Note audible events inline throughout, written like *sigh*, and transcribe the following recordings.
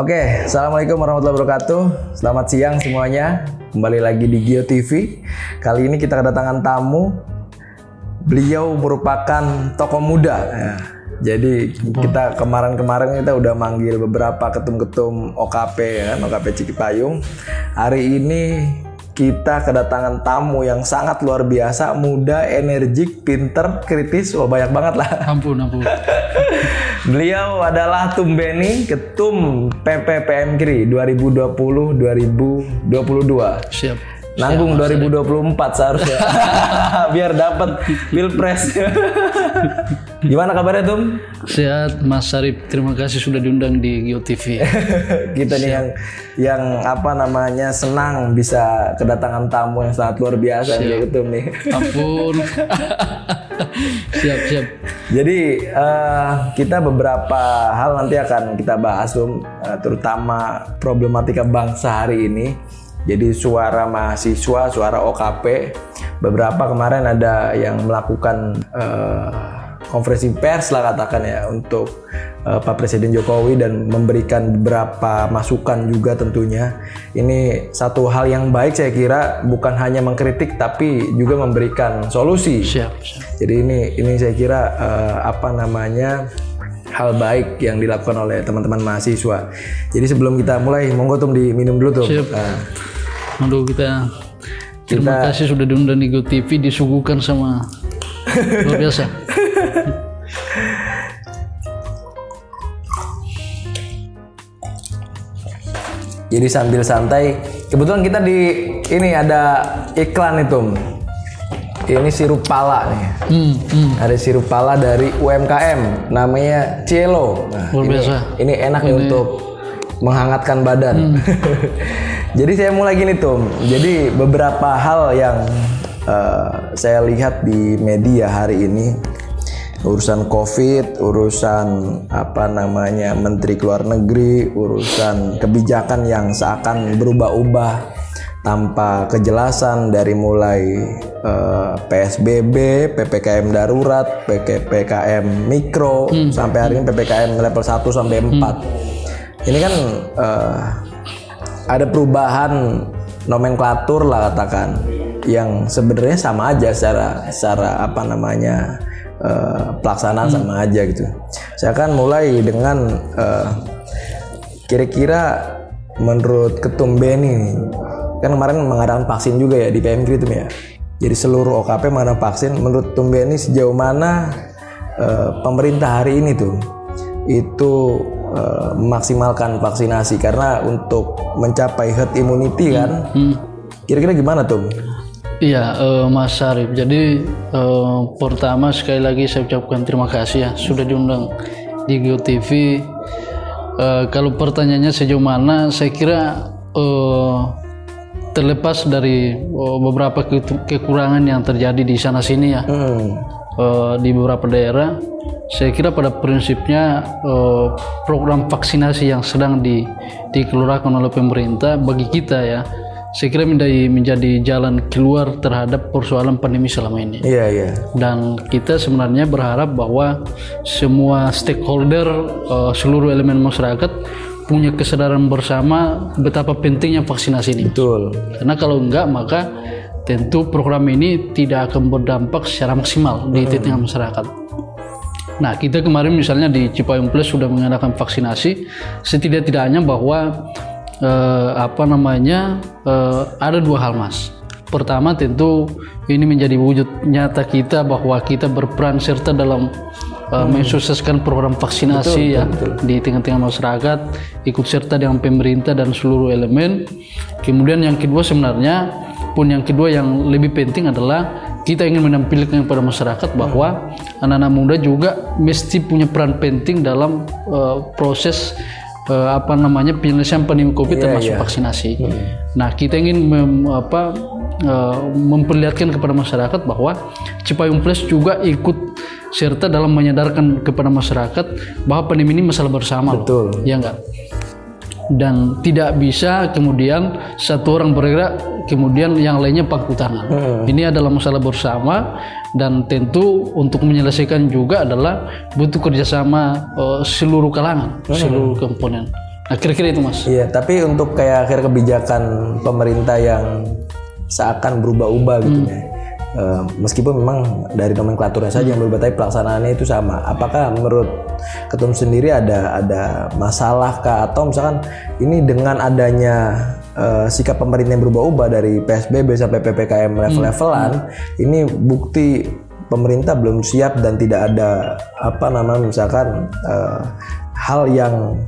Oke, assalamualaikum warahmatullahi wabarakatuh. Selamat siang semuanya. Kembali lagi di Geo TV. Kali ini kita kedatangan tamu. Beliau merupakan tokoh muda. Ya. Jadi kita kemarin-kemarin kita udah manggil beberapa ketum-ketum OKP ya kan, OKP Cikipayung. Hari ini kita kedatangan tamu yang sangat luar biasa, muda, energik, pinter, kritis, wah banyak banget lah. Ampun, ampun. *laughs* Beliau adalah Tum Beni, Ketum PPPM Kri 2020-2022. Siap. Nanggung 2024 seharusnya. *laughs* Biar dapat Pilpres. *laughs* Gimana kabarnya Tum? Sehat Mas Sarip, terima kasih sudah diundang di Geo TV. *laughs* Kita nih yang yang apa namanya senang bisa kedatangan tamu yang sangat luar biasa nih Ketum nih. Ampun. siap, siap. Jadi eh, kita beberapa hal nanti akan kita bahas Tum, eh, terutama problematika bangsa hari ini. Jadi suara mahasiswa, suara OKP, beberapa kemarin ada yang melakukan eh, konferensi pers lah katakan ya untuk eh, Pak Presiden Jokowi dan memberikan beberapa masukan juga tentunya. Ini satu hal yang baik saya kira bukan hanya mengkritik tapi juga memberikan solusi. Siap, siap. Jadi ini ini saya kira eh, apa namanya hal baik yang dilakukan oleh teman-teman mahasiswa. Jadi sebelum kita mulai, monggo tuh diminum dulu tuh. Siap. Nah, Aduh kita terima kasih sudah diundang di Geo TV disuguhkan sama *laughs* luar biasa. jadi sambil santai, kebetulan kita di ini ada iklan itu. Ini sirup pala nih. Hmm, hmm. Ada sirup pala dari UMKM, namanya Cielo. Nah, Luar ini, biasa. ini enak nih untuk menghangatkan badan. *laughs* Jadi saya mulai gini tuh. Jadi beberapa hal yang eh, saya lihat di media hari ini urusan COVID, urusan apa namanya Menteri Luar Negeri, urusan kebijakan yang seakan berubah-ubah tanpa kejelasan dari mulai eh, PSBB, PPKM darurat, PPKM mikro sampai hari ini PPKM level 1 sampai 4. Ini kan eh, ada perubahan nomenklatur lah katakan yang sebenarnya sama aja secara secara apa namanya eh, pelaksanaan sama aja gitu. Saya akan mulai dengan kira-kira menurut Ketum Beni kan kemarin mengadakan vaksin juga ya di PM itu ya. Jadi seluruh OKP mengadakan vaksin. Menurut Ketum Beni sejauh mana eh, pemerintah hari ini tuh itu memaksimalkan vaksinasi karena untuk mencapai herd immunity kan Hmm. kira-kira gimana tuh Iya, eh, Mas Sarip. Jadi eh, pertama sekali lagi saya ucapkan terima kasih ya sudah diundang di Geo TV. Eh, kalau pertanyaannya sejauh mana, saya kira eh, terlepas dari eh, beberapa ke- kekurangan yang terjadi di sana sini ya hmm. eh, di beberapa daerah, saya kira pada prinsipnya eh, program vaksinasi yang sedang di, dikeluarkan oleh pemerintah bagi kita ya, saya kira menjadi menjadi jalan keluar terhadap persoalan pandemi selama ini. iya iya Dan kita sebenarnya berharap bahwa semua stakeholder, eh, seluruh elemen masyarakat punya kesadaran bersama betapa pentingnya vaksinasi ini. betul Karena kalau enggak maka tentu program ini tidak akan berdampak secara maksimal di tengah masyarakat. Nah, kita kemarin misalnya di Cipayung Plus sudah mengadakan vaksinasi, setidak-tidaknya bahwa eh, apa namanya eh, ada dua hal, Mas. Pertama, tentu ini menjadi wujud nyata kita bahwa kita berperan serta dalam eh, mensukseskan program vaksinasi ya di tengah-tengah masyarakat, ikut serta dengan pemerintah dan seluruh elemen. Kemudian yang kedua sebenarnya pun yang kedua yang lebih penting adalah kita ingin menampilkan kepada masyarakat bahwa anak-anak muda juga mesti punya peran penting dalam eh, proses eh, apa namanya penyelesaian pandemi Covid termasuk vaksinasi. Nah, kita ingin mem- apa eh, memperlihatkan kepada masyarakat bahwa Cipayung Plus juga ikut serta dalam menyadarkan kepada masyarakat bahwa pandemi ini masalah bersama loh. Betul. Ya enggak? Dan tidak bisa kemudian satu orang bergerak kemudian yang lainnya pangku tangan. Ini adalah masalah bersama dan tentu untuk menyelesaikan juga adalah butuh kerjasama eh, seluruh kalangan, seluruh komponen. Nah kira-kira itu mas. Iya, tapi untuk kayak akhir kebijakan pemerintah yang seakan berubah-ubah gitu ya. Meskipun memang dari nomenklaturnya saja yang berubah, tapi pelaksanaannya itu sama. Apakah menurut ketum sendiri ada ada masalah kah atau misalkan ini dengan adanya eh, sikap pemerintah yang berubah-ubah dari PSBB sampai PPKM level-levelan, ini bukti pemerintah belum siap dan tidak ada apa namanya misalkan eh, hal yang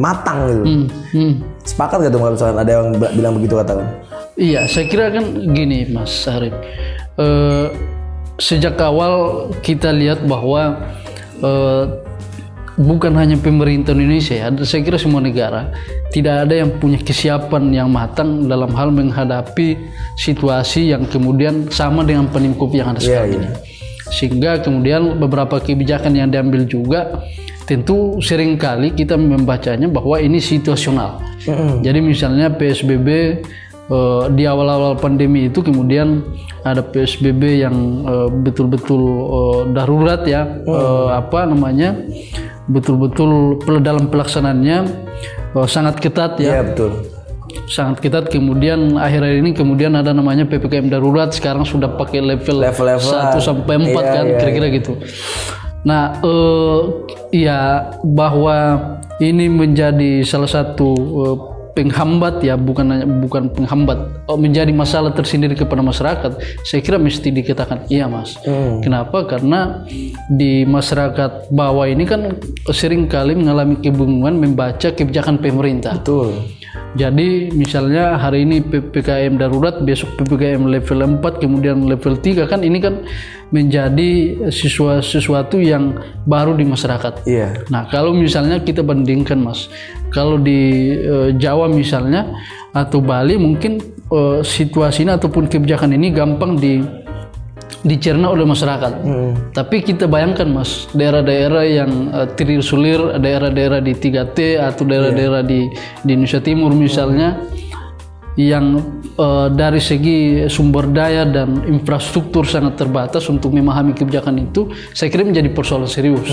matang gitu. Hmm, hmm. Sepakat gak tuh kalau misalkan ada yang bilang begitu katakan? Iya, saya kira kan gini, Mas Arif. Eh, sejak awal kita lihat bahwa eh, bukan hanya pemerintah Indonesia ya, saya kira semua negara tidak ada yang punya kesiapan yang matang dalam hal menghadapi situasi yang kemudian sama dengan Covid yang ada sekarang ini. Sehingga kemudian beberapa kebijakan yang diambil juga tentu sering kali kita membacanya bahwa ini situasional. Jadi misalnya PSBB eh, di awal-awal pandemi itu kemudian ada PSBB yang eh, betul-betul eh, darurat ya. Eh, apa namanya? Betul-betul dalam pelaksanaannya eh, sangat ketat ya. Iya betul. sangat ketat. Kemudian akhir-akhir ini kemudian ada namanya PPKM darurat. Sekarang sudah pakai level Level-levelan. 1 sampai 4 Iya, kan iya, kira-kira gitu. Nah, eh ya bahwa ini menjadi salah satu eh, penghambat ya bukan hanya bukan penghambat. Oh, menjadi masalah tersendiri kepada masyarakat saya kira mesti dikatakan iya mas. Kenapa? Karena di masyarakat bawah ini kan sering kali mengalami kebingungan membaca kebijakan pemerintah. Betul. Jadi misalnya hari ini PPKM darurat, besok PPKM level 4, kemudian level 3 kan ini kan menjadi siswa sesuatu yang baru di masyarakat. Iya. Nah, kalau misalnya kita bandingkan Mas, kalau di eh, Jawa misalnya atau Bali mungkin eh, situasi ini ataupun kebijakan ini gampang di dicerna oleh masyarakat. Tapi kita bayangkan Mas, daerah-daerah yang eh, terisolir, daerah-daerah di 3T atau daerah-daerah di di Indonesia Timur misalnya yang eh, dari segi sumber daya dan infrastruktur sangat terbatas untuk memahami kebijakan itu, saya kira menjadi persoalan serius.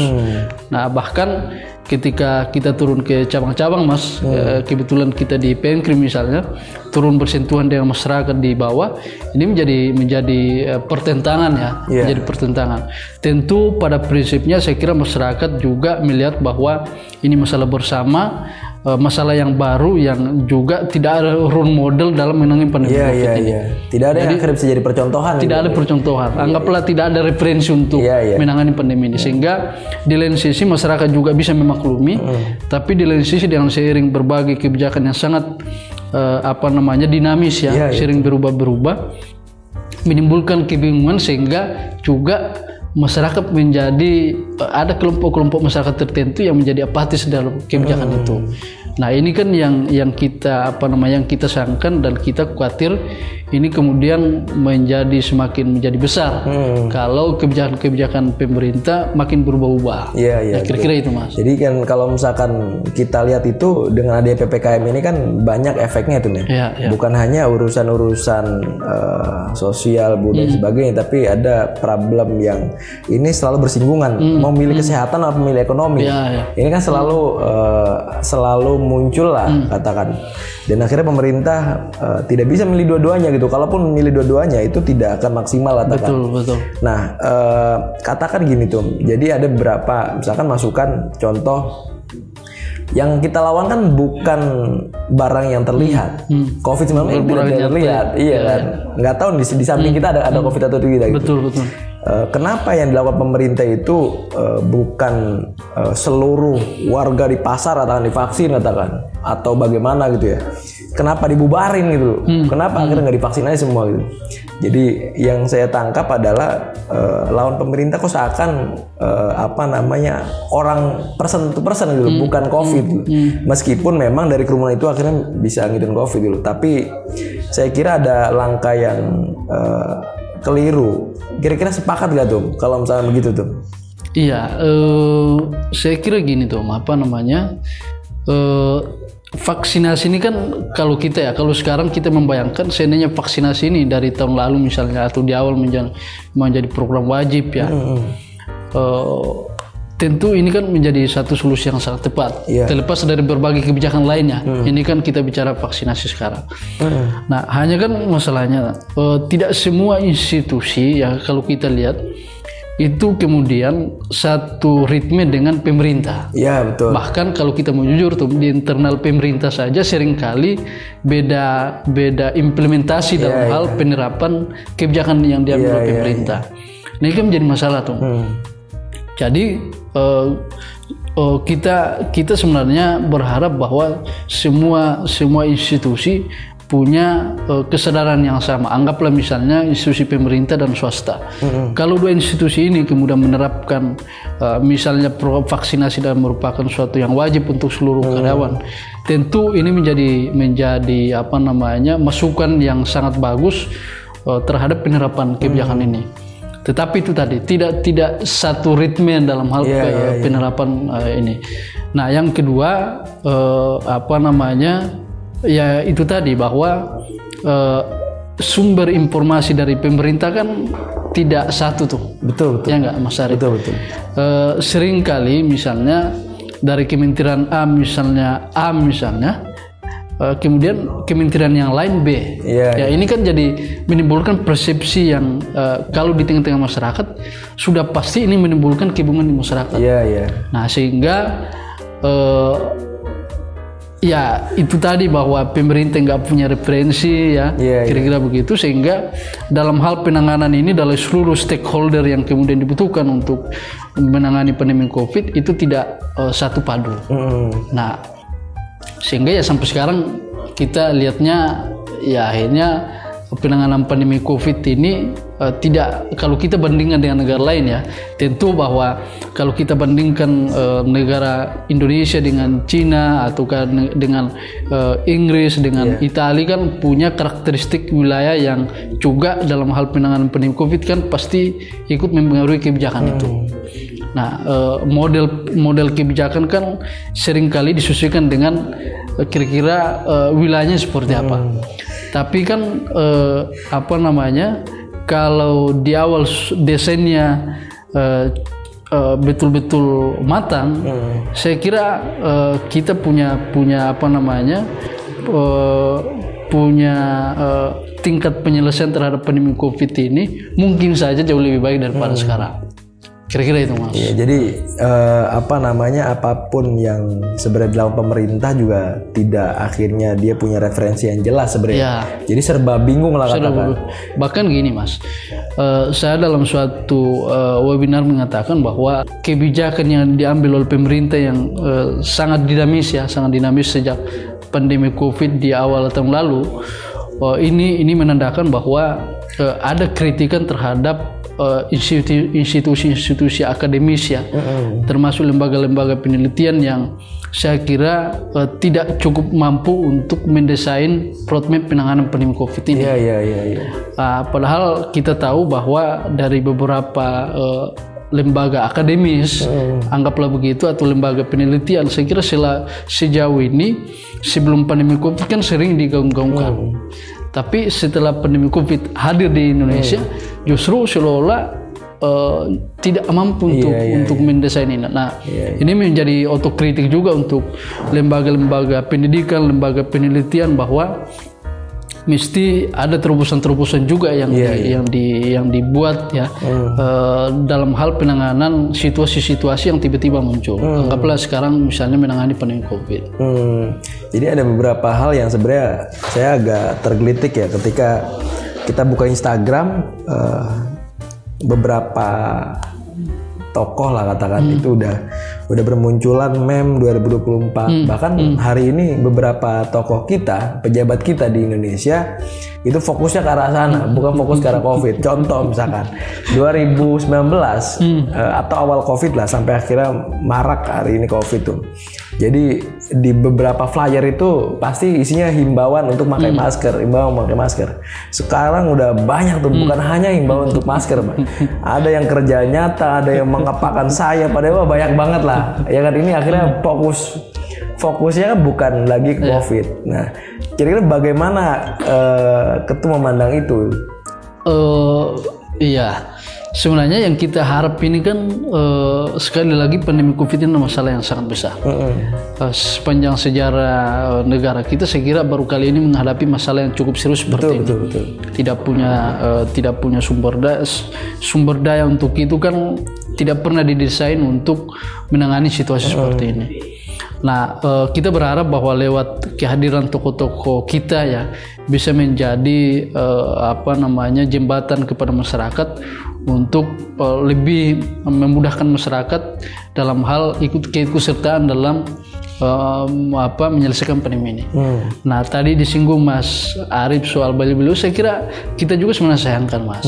Nah, bahkan ketika kita turun ke cabang-cabang, Mas, eh, kebetulan kita di Penkri misalnya, turun bersentuhan dengan masyarakat di bawah, ini menjadi menjadi eh, pertentangan ya, Iya. menjadi pertentangan. Tentu pada prinsipnya saya kira masyarakat juga melihat bahwa ini masalah bersama, eh, masalah yang baru yang juga tidak ada role model dalam menangani pandemi Iya COVID iya ini. iya. Tidak ada yang akhirnya bisa jadi percontohan. Tidak ada percontohan. Anggaplah tidak ada referensi untuk Iya, iya. menangani pandemi ini. Sehingga di lain sisi masyarakat juga bisa memaklumi, tapi di lain sisi dengan seiring berbagai kebijakan yang sangat eh, apa namanya dinamis ya, Iya, iya. sering berubah-berubah, menimbulkan kebingungan sehingga juga masyarakat menjadi ada kelompok-kelompok masyarakat tertentu yang menjadi apatis dalam kebijakan itu. Nah ini kan yang yang kita apa namanya yang kita sangkan dan kita khawatir ini kemudian menjadi semakin menjadi besar kalau kebijakan-kebijakan pemerintah makin berubah-ubah. Iya iya. Ya, kira-kira itu mas. Jadi kan kalau misalkan kita lihat itu dengan adanya PPKM ini kan banyak efeknya tuh nih. Ya, ya. Bukan hanya urusan-urusan eh, sosial budaya dan sebagainya, tapi ada problem yang ini selalu bersinggungan. Mau milih kesehatan atau milih ekonomi. Ya, ya. Ini kan selalu eh, selalu muncul lah katakan. Dan akhirnya pemerintah eh, tidak bisa milih dua-duanya gitu. Kalaupun milih dua-duanya itu tidak akan maksimal katakan. Betul betul. Nah, eh, katakan gini tuh. Jadi ada beberapa, misalkan masukan contoh yang kita lawan kan bukan barang yang terlihat. COVID-19 itu tidak terlihat, iya kan. Nggak tahu di, di samping kita ada ada COVID atau tidak gitu. Betul betul. Eh, kenapa yang dilakukan pemerintah itu eh, bukan eh, seluruh warga di pasar atau divaksin katakan atau bagaimana gitu ya? Kenapa dibubarin gitu? loh? Kenapa akhirnya nggak divaksin aja semua gitu? Jadi yang saya tangkap adalah eh, lawan pemerintah kok seakan eh, apa namanya orang person to person gitu, loh, bukan COVID. gitu. Meskipun memang dari kerumunan itu akhirnya bisa ngidin COVID gitu, tapi saya kira ada langkah yang eh, keliru. Kira-kira sepakat gak tuh kalau misalnya begitu tuh? Iya, eh, saya kira gini tuh, apa namanya? eh, vaksinasi ini kan kalau kita ya, kalau sekarang kita membayangkan seandainya vaksinasi ini dari tahun lalu misalnya atau di awal menjadi, menjadi program wajib ya. Eh, tentu ini kan menjadi satu solusi yang sangat tepat. Iya. Terlepas dari berbagai kebijakan lainnya, ini kan kita bicara vaksinasi sekarang. Nah, hanya kan masalahnya eh, tidak semua institusi ya kalau kita lihat itu kemudian satu ritme dengan pemerintah. Ya betul. Bahkan kalau kita mau jujur tuh di internal pemerintah saja sering kali beda beda implementasi dalam hal penerapan kebijakan yang diambil oleh pemerintah. Nah ini kan menjadi masalah tuh. Jadi eh, eh, kita kita sebenarnya berharap bahwa semua semua institusi punya eh, kesadaran yang sama. Anggaplah misalnya institusi pemerintah dan swasta. Kalau dua institusi ini kemudian menerapkan eh, misalnya vaksinasi dan merupakan suatu yang wajib untuk seluruh karyawan, tentu ini menjadi menjadi apa namanya masukan yang sangat bagus eh, terhadap penerapan kebijakan ini. Tetapi itu tadi tidak tidak satu ritme dalam hal pe- penerapan eh, ini. Nah, yang kedua eh, apa namanya ya itu tadi bahwa eh, sumber informasi dari pemerintah kan tidak satu tuh, Betul betul. ya nggak Mas Arif? Betul betul. Eh, sering kali misalnya dari kementerian A misalnya A misalnya eh, kemudian kementerian yang lain B. Iya, ya ini kan jadi menimbulkan persepsi yang eh, kalau di tengah-tengah masyarakat sudah pasti ini menimbulkan kebingungan di masyarakat. Iya iya. nah sehingga eh, ya itu tadi bahwa pemerintah nggak punya referensi ya Iya, kira-kira begitu. Sehingga dalam hal penanganan ini dari seluruh stakeholder yang kemudian dibutuhkan untuk menangani pandemi covid itu tidak eh, satu padu. Mm. nah sehingga ya sampai sekarang kita lihatnya ya akhirnya penanganan pandemi COVID ini eh, tidak kalau kita bandingkan dengan negara lain ya tentu bahwa kalau kita bandingkan eh, negara Indonesia dengan Cina atau kan dengan eh, Inggris dengan Italia kan punya karakteristik wilayah yang juga dalam hal penanganan pandemi COVID kan pasti ikut mempengaruhi kebijakan itu. Nah, eh, model model kebijakan kan sering kali disesuaikan dengan eh, kira-kira eh, wilayahnya seperti apa. Tapi kan apa namanya? Kalau di awal desainnya betul-betul matang, saya kira kita punya punya apa namanya? punya tingkat penyelesaian terhadap pandemi Covid ini mungkin saja jauh lebih baik daripada sekarang. Kira-kira itu mas. Ya, jadi eh, apa namanya apa pun yang sebenarnya dilakukan pemerintah juga tidak akhirnya dia punya referensi yang jelas sebenarnya. Ya. Jadi serba bingung lah katakan. Bahkan gini mas, eh, saya dalam suatu eh, webinar mengatakan bahwa kebijakan yang diambil oleh pemerintah yang eh, sangat dinamis ya, sangat dinamis sejak pandemi COVID di awal tahun lalu, eh, ini ini menandakan bahwa eh, ada kritikan terhadap eh, institu- institusi-institusi akademis ya, termasuk lembaga-lembaga penelitian yang saya kira eh, tidak cukup mampu untuk mendesain roadmap penanganan pandemi COVID ini. Iya iya iya. iya. Ah, padahal kita tahu bahwa dari beberapa eh, lembaga akademis, anggaplah begitu atau lembaga penelitian, saya kira sela- sejauh ini sebelum pandemi COVID kan sering digaung-gaungkan. Tapi setelah pandemi COVID hadir di Indonesia, justru seolah-olah eh, tidak mampu untuk untuk mendesain ini. Nah, ini menjadi otokritik juga untuk lembaga-lembaga pendidikan, lembaga penelitian bahwa mesti ada terobosan-terobosan juga yang di, yang di yang dibuat ya. Eh, dalam hal penanganan situasi-situasi yang tiba-tiba muncul. Anggaplah sekarang misalnya menangani pandemi Covid. Hmm, jadi ada beberapa hal yang sebenarnya saya agak tergelitik ya ketika kita buka Instagram eh, beberapa tokoh lah katakan itu udah udah bermunculan meme 2024 bahkan hari ini beberapa tokoh kita pejabat kita di Indonesia itu fokusnya ke arah sana bukan fokus ke arah covid. *laughs* Contoh misalkan 2019 eh, atau awal covid lah sampai akhirnya marak hari ini covid tuh. Jadi di beberapa flyer itu pasti isinya himbauan untuk pakai masker himbauan pakai masker. Sekarang udah banyak tuh bukan hanya himbauan untuk masker Pak. *laughs* ada yang kerja nyata ada yang mengepakkan saya padahal banyak banget lah ya kan ini akhirnya fokus fokusnya kan bukan lagi ke covid. Nah kira-kira bagaimana eh, ketua memandang itu? Eh iya, sebenarnya yang kita harap ini kan eh, sekali lagi pandemi covid ini masalah yang sangat besar. Eh, sepanjang sejarah eh, negara kita, saya kira baru kali ini menghadapi masalah yang cukup serius seperti ini. Betul betul. Tidak punya eh, tidak punya sumber daya sumber daya untuk itu kan tidak pernah didesain untuk menangani situasi seperti ini. Nah, eh, kita berharap bahwa lewat kehadiran tokoh-tokoh kita ya bisa menjadi eh, apa namanya jembatan kepada masyarakat untuk eh, lebih memudahkan masyarakat dalam hal ikut keikutsertaan dalam apa menyelesaikan pandemi ini. Nah, tadi disinggung Mas Arif soal Bali-Bali, saya kira kita juga sebenarnya sayangkan Mas.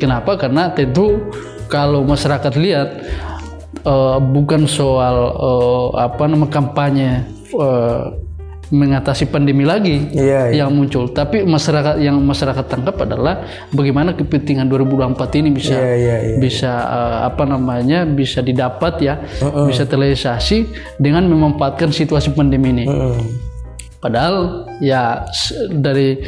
Kenapa? Karena tentu kalau masyarakat lihat eh, bukan soal eh, apa nama kampanye eh, mengatasi pandemi lagi Iya, yang muncul, tapi masyarakat yang masyarakat tangkap adalah bagaimana kepentingan 2024 ini bisa Iya iya iya. bisa eh, apa namanya bisa didapat ya, bisa terrealisasi dengan memanfaatkan situasi pandemi ini. Padahal ya dari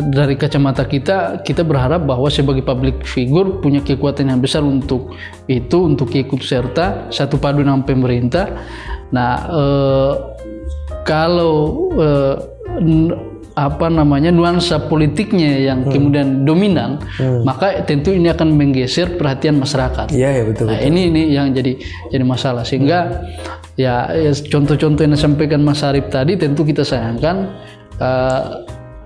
dari kacamata kita kita berharap bahwa sebagai public figure punya kekuatan yang besar untuk itu untuk ikut serta satu padu dengan pemerintah. Nah eh, kalau eh, n- apa namanya nuansa politiknya yang kemudian dominan, maka tentu ini akan menggeser perhatian masyarakat. Iya ya betul. Nah, ini ini yang jadi jadi masalah sehingga ya, ya contoh-contoh yang disampaikan Mas Arif tadi tentu kita sayangkan eh,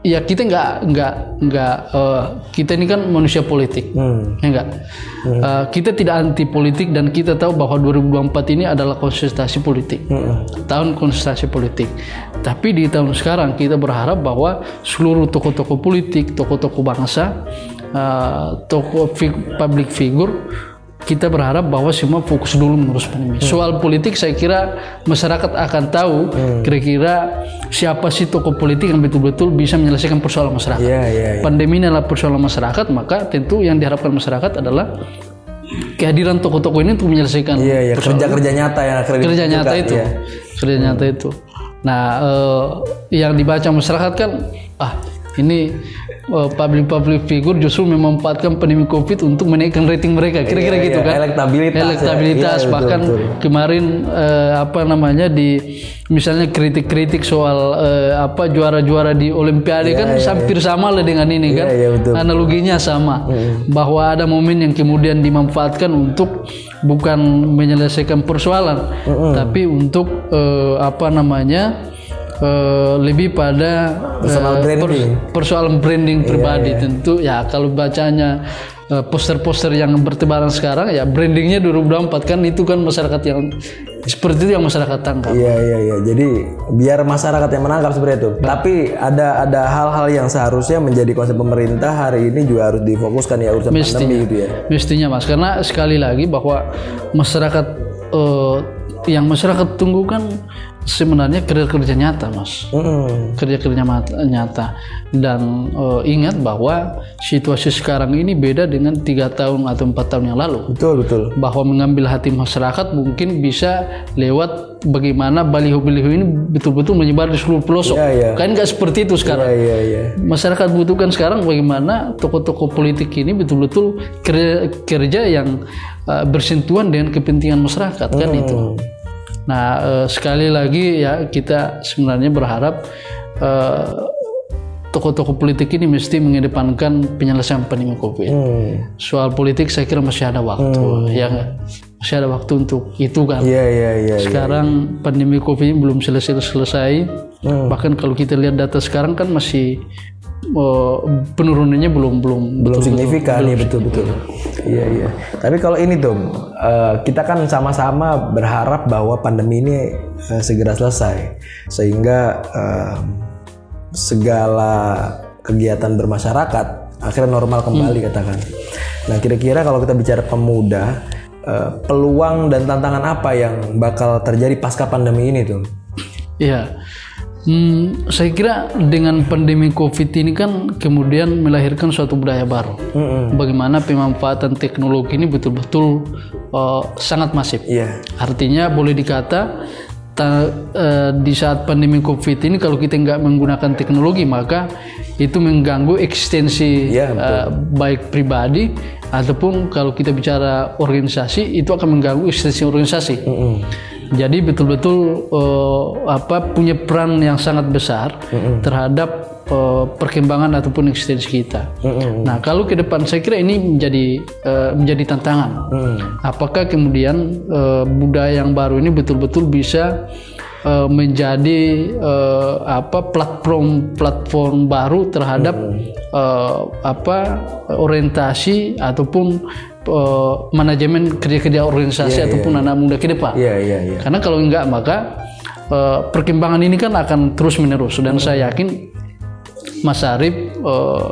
ya kita nggak nggak nggak eh, kita ini kan manusia politik Hmm. ya enggak Eh, kita tidak anti politik dan kita tahu bahwa 2024 ini adalah konsultasi politik tahun konsultasi politik. Tapi di tahun sekarang kita berharap bahwa seluruh tokoh-tokoh politik tokoh-tokoh bangsa eh, tokoh fi- public figure kita berharap bahwa semua fokus dulu mengurus pandemi. Soal politik saya kira masyarakat akan tahu kira-kira siapa sih tokoh politik yang betul-betul bisa menyelesaikan persoalan masyarakat Iya iya. iya. pandemi ini adalah persoalan masyarakat, maka tentu yang diharapkan masyarakat adalah kehadiran tokoh-tokoh ini untuk menyelesaikan Iya iya. Kerja kerja nyata yang akhirnya kerja nyata itu, iya. kerja nyata itu. Nah, eh, yang dibaca masyarakat kan, ah ini eh, public-public figure justru memanfaatkan pandemi COVID untuk menaikkan rating mereka, kira-kira Iya, gitu iya. kan? Elektabilitas ya. Elektabilitas Iya, betul, bahkan betul. kemarin eh, apa namanya di misalnya kritik-kritik soal eh, apa juara-juara di Olimpiade kan hampir sama lah dengan ini kan iya, betul. analoginya sama bahwa ada momen yang kemudian dimanfaatkan untuk bukan menyelesaikan persoalan tapi untuk eh, apa namanya eh, lebih pada Personal eh, branding. Iya, persoalan branding pribadi tentu ya kalau bacanya eh, poster-poster yang bertebaran sekarang ya brandingnya 2024 kan itu kan masyarakat yang seperti itu yang masyarakat tangkap Iya iya iya. Jadi biar masyarakat yang menangkap seperti itu. Tapi ada ada hal-hal yang seharusnya menjadi konsep pemerintah hari ini juga harus difokuskan ya urusan pandemi gitu ya. mestinya mas karena sekali lagi bahwa masyarakat eh, yang masyarakat tunggu kan sebenarnya kerja-kerja nyata mas kerja-kerja nyata dan eh, ingat bahwa situasi sekarang ini beda dengan tiga tahun atau empat tahun yang lalu Betul betul. bahwa mengambil hati masyarakat mungkin bisa lewat bagaimana baliho-baliho ini betul-betul menyebar di seluruh pelosok Iya, iya. kan nggak seperti itu sekarang Iya iya iya. masyarakat butuhkan sekarang bagaimana tokoh-tokoh politik ini betul-betul kerja, kerja yang uh, bersentuhan dengan kepentingan masyarakat kan itu. Nah uh, sekali lagi ya kita sebenarnya berharap uh, tokoh-tokoh politik ini mesti mengedepankan penyelesaian pandemi COVID. Hmm. Soal politik saya kira masih ada waktu, ya nggak? masih ada waktu untuk itu kan. Iya iya iya. iya. Sekarang pandemi COVID ini belum selesai-selesai. Bahkan kalau kita lihat data sekarang kan masih eh, penurunannya belum belum belum signifikan ya betul betul. Iya iya. Tapi kalau ini tuh eh, kita kan sama-sama berharap bahwa pandemi ini eh, segera selesai. Sehingga eh, segala kegiatan bermasyarakat akhirnya normal kembali katakan. Nah kira-kira kalau kita bicara pemuda peluang dan tantangan apa yang bakal terjadi pasca pandemi ini tuh Iya. Hmm, saya kira dengan pandemi COVID ini kan kemudian melahirkan suatu budaya baru. Bagaimana pemanfaatan teknologi ini betul-betul eh, sangat masif. iya Artinya boleh dikata ta- eh, di saat pandemi COVID ini kalau kita nggak menggunakan teknologi maka itu mengganggu eksistensi Iya, betul. eh, baik pribadi ataupun kalau kita bicara organisasi itu akan mengganggu eksistensi organisasi. Jadi betul-betul eh, apa punya peran yang sangat besar terhadap eh, perkembangan ataupun eksistensi kita. Nah kalau ke depan saya kira ini menjadi eh, menjadi tantangan. Apakah kemudian eh, budaya yang baru ini betul-betul bisa eh, menjadi eh, apa platform platform baru terhadap eh, apa orientasi ataupun eh, manajemen kerja-kerja organisasi ataupun anak muda ke depan. Iya, iya, iya. Karena kalau enggak maka eh, perkembangan ini kan akan terus menerus dan saya yakin Mas Arif eh,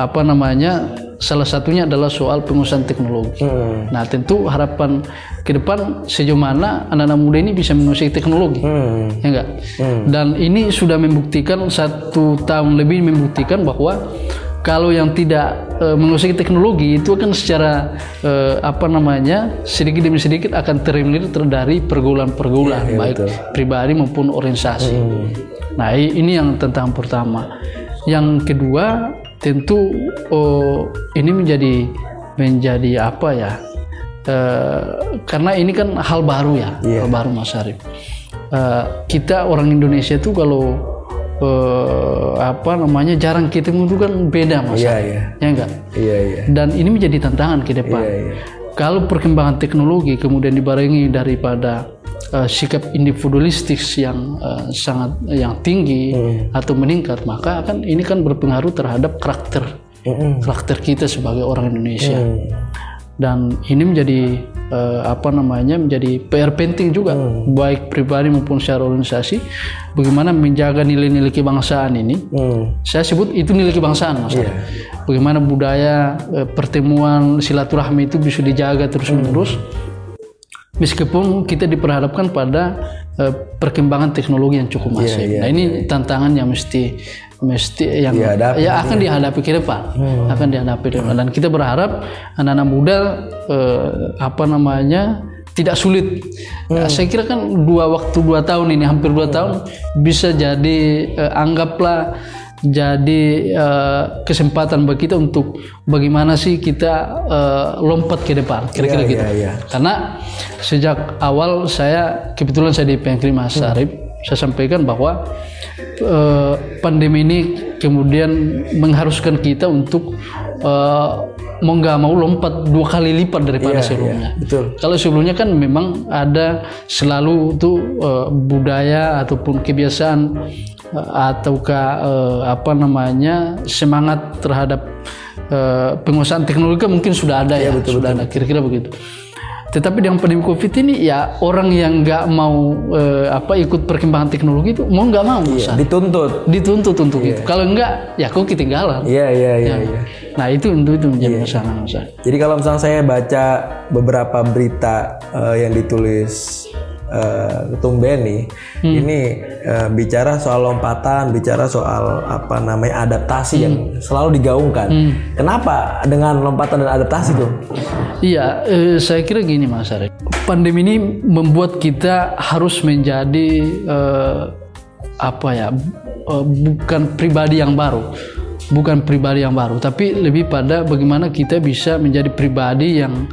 apa namanya salah satunya adalah soal pengusahaan teknologi. Hmm. Nah tentu harapan ke depan sejauh mana anak-anak muda ini bisa menguasai teknologi, Hmm. ya enggak? Dan ini sudah membuktikan satu tahun lebih membuktikan bahwa kalau yang tidak eh, menguasai teknologi itu akan secara eh, apa namanya sedikit demi sedikit akan tereliminir ter- dari pergaulan-pergaulan baik pribadi maupun organisasi. Nah i- ini yang tentang pertama. Yang kedua tentu oh, ini menjadi menjadi apa ya? Eh, karena ini kan hal baru ya, hal baru Mas Arif. Eh, kita orang Indonesia itu kalau eh, apa namanya jarang ketemu itu kan beda Mas. Iya, Arif. iya. Ya enggak? Iya, iya. Dan ini menjadi tantangan ke depan. Iya, iya. Kalau perkembangan teknologi kemudian dibarengi daripada eh, sikap individualistik yang eh, sangat yang tinggi Hmm. atau meningkat, maka akan ini kan berpengaruh terhadap karakter Mm-mm. karakter kita sebagai orang Indonesia. Hmm. Dan ini menjadi eh, apa namanya menjadi PR penting juga baik pribadi maupun secara organisasi bagaimana menjaga nilai-nilai kebangsaan ini. Hmm. saya sebut itu nilai kebangsaan mas. Arif. bagaimana budaya eh, pertemuan silaturahmi itu bisa dijaga terus menerus meskipun kita diperhadapkan pada eh, perkembangan teknologi yang cukup masif. nah ini tantangan yang mesti mesti yang Dihadapi, ya akan dihadapi ke depan. Akan dihadapi ke depan. Dan kita berharap anak-anak muda eh, apa namanya tidak sulit. Ya, saya kira kan dua waktu dua tahun ini hampir dua tahun bisa jadi eh, anggaplah jadi eh, kesempatan bagi kita untuk bagaimana sih kita eh, lompat ke depan. Kira-kira gitu. Iya, iya. Karena sejak awal saya kebetulan saya di PNKRI Mas Arif, saya sampaikan bahwa eh, pandemi ini kemudian mengharuskan kita untuk eh, mau nggak mau lompat dua kali lipat daripada sebelumnya. Betul. Kalau sebelumnya kan memang ada selalu tuh eh, budaya ataupun kebiasaan eh, ataukah eh, apa namanya semangat terhadap eh, penguasaan teknologi kan mungkin sudah ada ya, sudah ada kira-kira begitu. Tetapi dengan pandemi COVID ini ya orang yang nggak mau eh, apa ikut perkembangan teknologi itu mau nggak mau Mas. Dituntut. dituntut untuk itu. Kalau enggak ya kok ketinggalan. Iya, iya, iya, iya. Nah itu itu, itu menjadi masalah Mas. Jadi kalau misalnya saya baca beberapa berita eh, yang ditulis eh, Ketum Beni, ini eh, bicara soal lompatan, bicara soal apa namanya adaptasi yang selalu digaungkan. Kenapa dengan lompatan dan adaptasi tuh? Iya, eh, saya kira gini Mas Arif. Pandemi ini membuat kita harus menjadi eh, apa ya? eh, bukan pribadi yang baru. Bukan pribadi yang baru, tapi lebih pada bagaimana kita bisa menjadi pribadi yang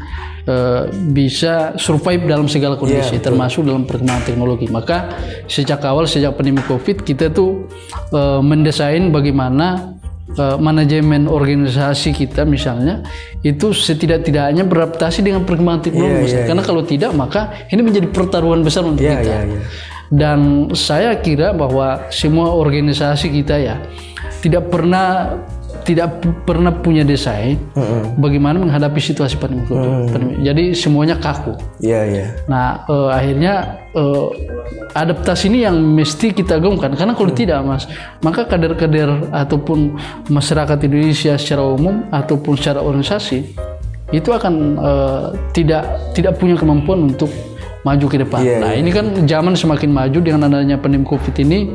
eh, bisa survive dalam segala kondisi, termasuk dalam perkembangan teknologi. Maka sejak awal, sejak pandemi COVID, kita tuh eh, mendesain bagaimana eh, manajemen organisasi kita misalnya itu setidak-tidaknya beradaptasi dengan perkembangan teknologi. misalnya. Karena kalau tidak maka ini menjadi pertaruhan besar untuk Iya, kita. iya, iya. Dan saya kira bahwa semua organisasi kita ya tidak pernah tidak pernah punya desain bagaimana menghadapi situasi pandemi. pandemi. Jadi semuanya kaku. Iya, iya. Nah, eh, akhirnya eh, adaptasi ini yang mesti kita gaungkan karena kalau tidak, Mas, maka kader-kader ataupun masyarakat Indonesia secara umum ataupun secara organisasi itu akan eh, tidak tidak punya kemampuan untuk maju ke depan. Iya, nah, ini kan zaman semakin maju dengan adanya pandemi Covid ini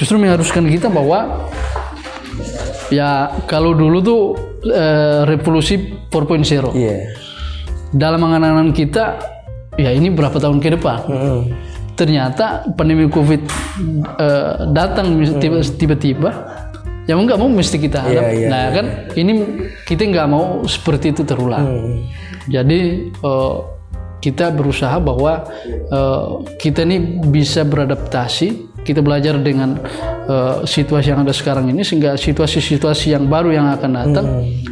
justru mengharuskan kita bahwa ya kalau dulu tuh eh, revolusi 4.0 Iya. dalam angan-angan kita ya ini berapa tahun ke depan? Mm-mm. ternyata pandemi covid eh, datang tiba- tiba-tiba ya mau nggak mau mesti kita hadap. Iya, iya, nah kan ini kita nggak mau seperti itu terulang. Jadi eh, kita berusaha bahwa eh, kita ini bisa beradaptasi kita belajar dengan eh, situasi yang ada sekarang ini sehingga situasi-situasi yang baru yang akan datang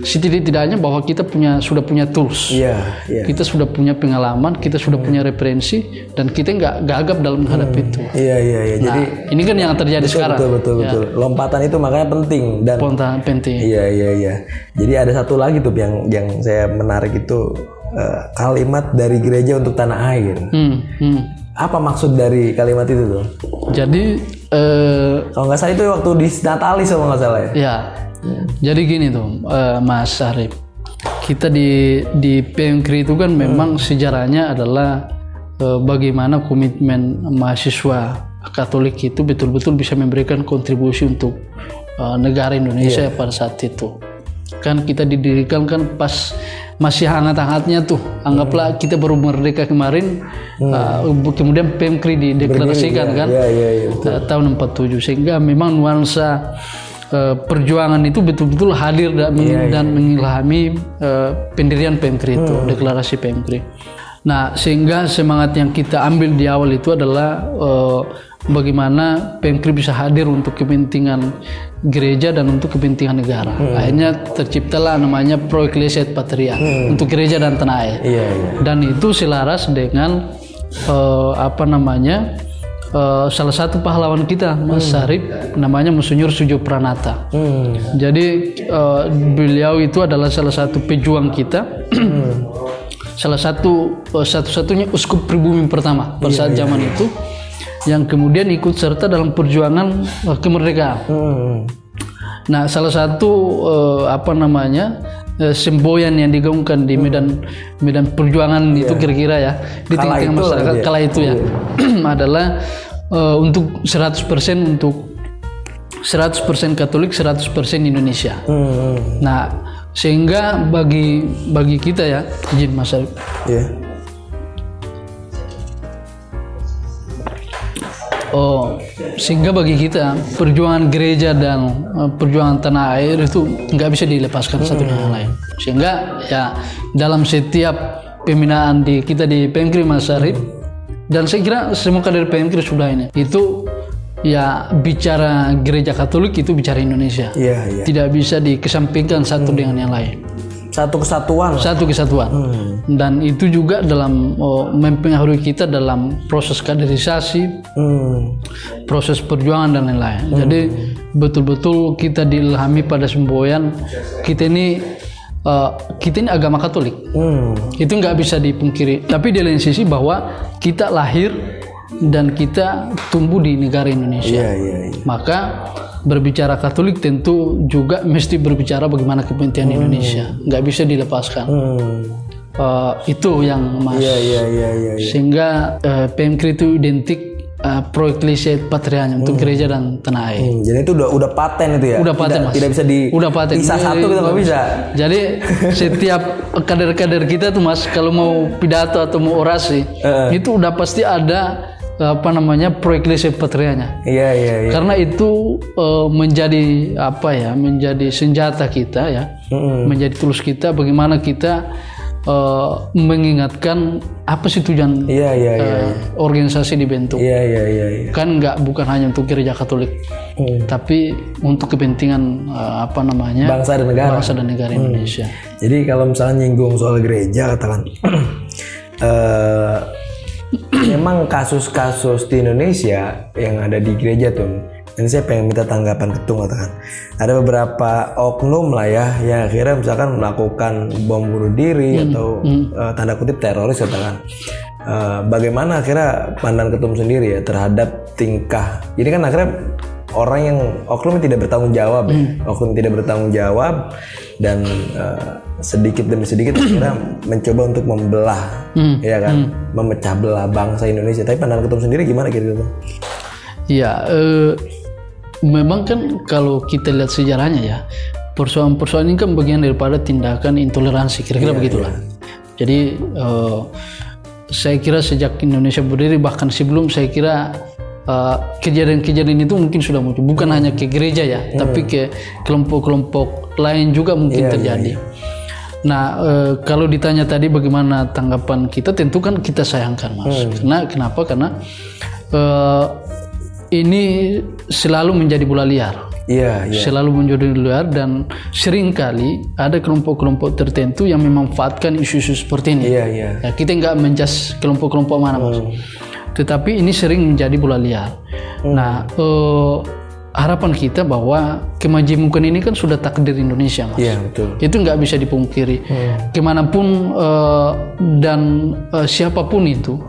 setidak-tidaknya bahwa kita punya sudah punya tools Iya, iya. kita sudah punya pengalaman, kita sudah punya referensi, dan kita nggak gagap dalam menghadapi itu. Iya, iya, iya. Nah, Jadi ini kan yang terjadi sekarang. betul betul betul. Lompatan itu makanya penting dan Spontan penting. Iya iya iya. Jadi ada satu lagi tuh yang yang saya menarik itu eh, kalimat dari gereja untuk tanah air. Hmm, hmm. Apa maksud dari kalimat itu tuh? Jadi eh, Kalau nggak salah itu waktu di Natalis kalau nggak salah ya. ya, jadi gini tuh, eh, Mas Arif. Kita di di PMKRI itu kan memang sejarahnya adalah eh, bagaimana komitmen mahasiswa Katolik itu betul-betul bisa memberikan kontribusi untuk eh, negara Indonesia pada saat itu. Kan kita didirikan kan pas masih hangat-hangatnya tuh. Anggaplah kita baru merdeka kemarin, eh, kemudian PMKRI dideklarasikan kan Iya iya iya. eh, tahun 47 sehingga memang nuansa eh, perjuangan itu betul-betul hadir dan, dan mengilhami eh, pendirian PMKRI itu deklarasi PMKRI. Nah sehingga semangat yang kita ambil di awal itu adalah eh, bagaimana PMKRI bisa hadir untuk kepentingan gereja dan untuk kepentingan negara. Akhirnya terciptalah namanya Pro Ecclesiae Patria untuk gereja dan tanah air Iya iya. dan itu selaras dengan eh, apa namanya eh, salah satu pahlawan kita Mas Sarip namanya Monsinyur Sujo Pranata. Hmm. Jadi eh, beliau itu adalah salah satu pejuang kita, salah satu eh, satu-satunya uskup pribumi pertama pada saat zaman itu yang kemudian ikut serta dalam perjuangan eh, kemerdekaan. Hmm. Nah, salah satu eh, apa namanya eh, semboyan yang digaungkan di medan medan perjuangan itu kira-kira ya di tengah-tengah masyarakat kala itu ya *clears throat* adalah eh, untuk 100% untuk 100% Katolik, 100% Indonesia. Hmm. Nah, sehingga bagi bagi kita ya, izin Mas Arif, Iya. Oh, sehingga bagi kita perjuangan gereja dan eh, perjuangan tanah air itu nggak bisa dilepaskan satu dengan yang lain. Sehingga ya dalam setiap pembinaan di kita di PMKRI Mas Arif dan saya kira semua kader PMKRI sudah ini itu ya bicara gereja Katolik itu bicara Indonesia. Iya iya. Tidak bisa dikesampingkan satu dengan yang lain. Satu kesatuan. Satu kesatuan. Dan itu juga dalam oh, mempengaruhi kita dalam proses kaderisasi, Hmm. proses perjuangan dan lain-lain. Jadi betul-betul kita diilhami pada semboyan kita ini eh, kita ini agama Katolik. Hmm. Itu nggak bisa dipungkiri. Tapi di lain sisi bahwa kita lahir dan kita tumbuh di negara Indonesia. Iya iya iya. Maka berbicara Katolik tentu juga mesti berbicara bagaimana kepentingan Indonesia. Nggak bisa dilepaskan. Hmm. Eh, itu yang mas. Iya iya iya iya. iya. Sehingga eh, PMKRI itu identik uh, pro ecclesia patrianya untuk gereja dan tanah air. Hmm, jadi itu udah udah paten itu ya. Udah paten, tidak, Mas. Tidak bisa di Udah paten. pisah satu kita nggak bisa. *laughs* Jadi setiap kader-kader kita tuh mas kalau mau pidato atau mau orasi itu udah pasti ada apa namanya pro ecclesia patrianya. Iya iya iya. Karena itu eh, menjadi apa ya, menjadi senjata kita ya, Mm-mm. menjadi tulus kita. Bagaimana kita eh, mengingatkan apa sih tujuan Iya iya iya. eh, organisasi dibentuk? Iya iya iya. iya. Kan nggak bukan hanya untuk gereja Katolik, Hmm. tapi untuk kepentingan eh, apa namanya Bangsa dan negara. bangsa dan negara Indonesia. Jadi kalau misalnya nyinggung soal gereja katakan *clears throat* eh memang kasus-kasus di Indonesia yang ada di gereja tuh ini saya pengen minta tanggapan ketung katakan ada beberapa oknum lah ya yang akhirnya misalkan melakukan bom bunuh diri atau eh, tanda kutip teroris katakan. Eh, bagaimana akhirnya pandangan ketum sendiri ya terhadap tingkah? Ini kan akhirnya orang yang oknum yang tidak bertanggung jawab ya. oknum tidak bertanggung jawab dan eh, sedikit demi sedikit akhirnya *clears throat* mencoba untuk membelah ya kan? memecah belah bangsa Indonesia. Tapi pandangan ketum sendiri gimana kira-kira Iya, eh, memang kan kalau kita lihat sejarahnya ya, persoalan-persoalan ini kan bagian daripada tindakan intoleransi, kira-kira begitulah. Jadi eh, saya kira sejak Indonesia berdiri bahkan sebelum saya kira uh, kejadian-kejadian itu mungkin sudah muncul. Bukan hanya ke gereja ya tapi ke kelompok-kelompok lain juga mungkin terjadi. Nah uh, kalau ditanya tadi bagaimana tanggapan kita tentu kan kita sayangkan mas. Karena kenapa? Karena uh, ini selalu menjadi bola liar Iya, iya. selalu menjadi luar dan sering kali ada kelompok-kelompok tertentu yang memanfaatkan isu-isu seperti ini. Iya, iya. Ya, kita nggak menjas kelompok-kelompok mana mas. Tetapi ini sering menjadi bola liar. Nah eh, harapan kita bahwa kemajemukan ini kan sudah takdir Indonesia mas. Iya, betul. Itu nggak bisa dipungkiri. Ke mana pun eh, dan eh, siapa pun itu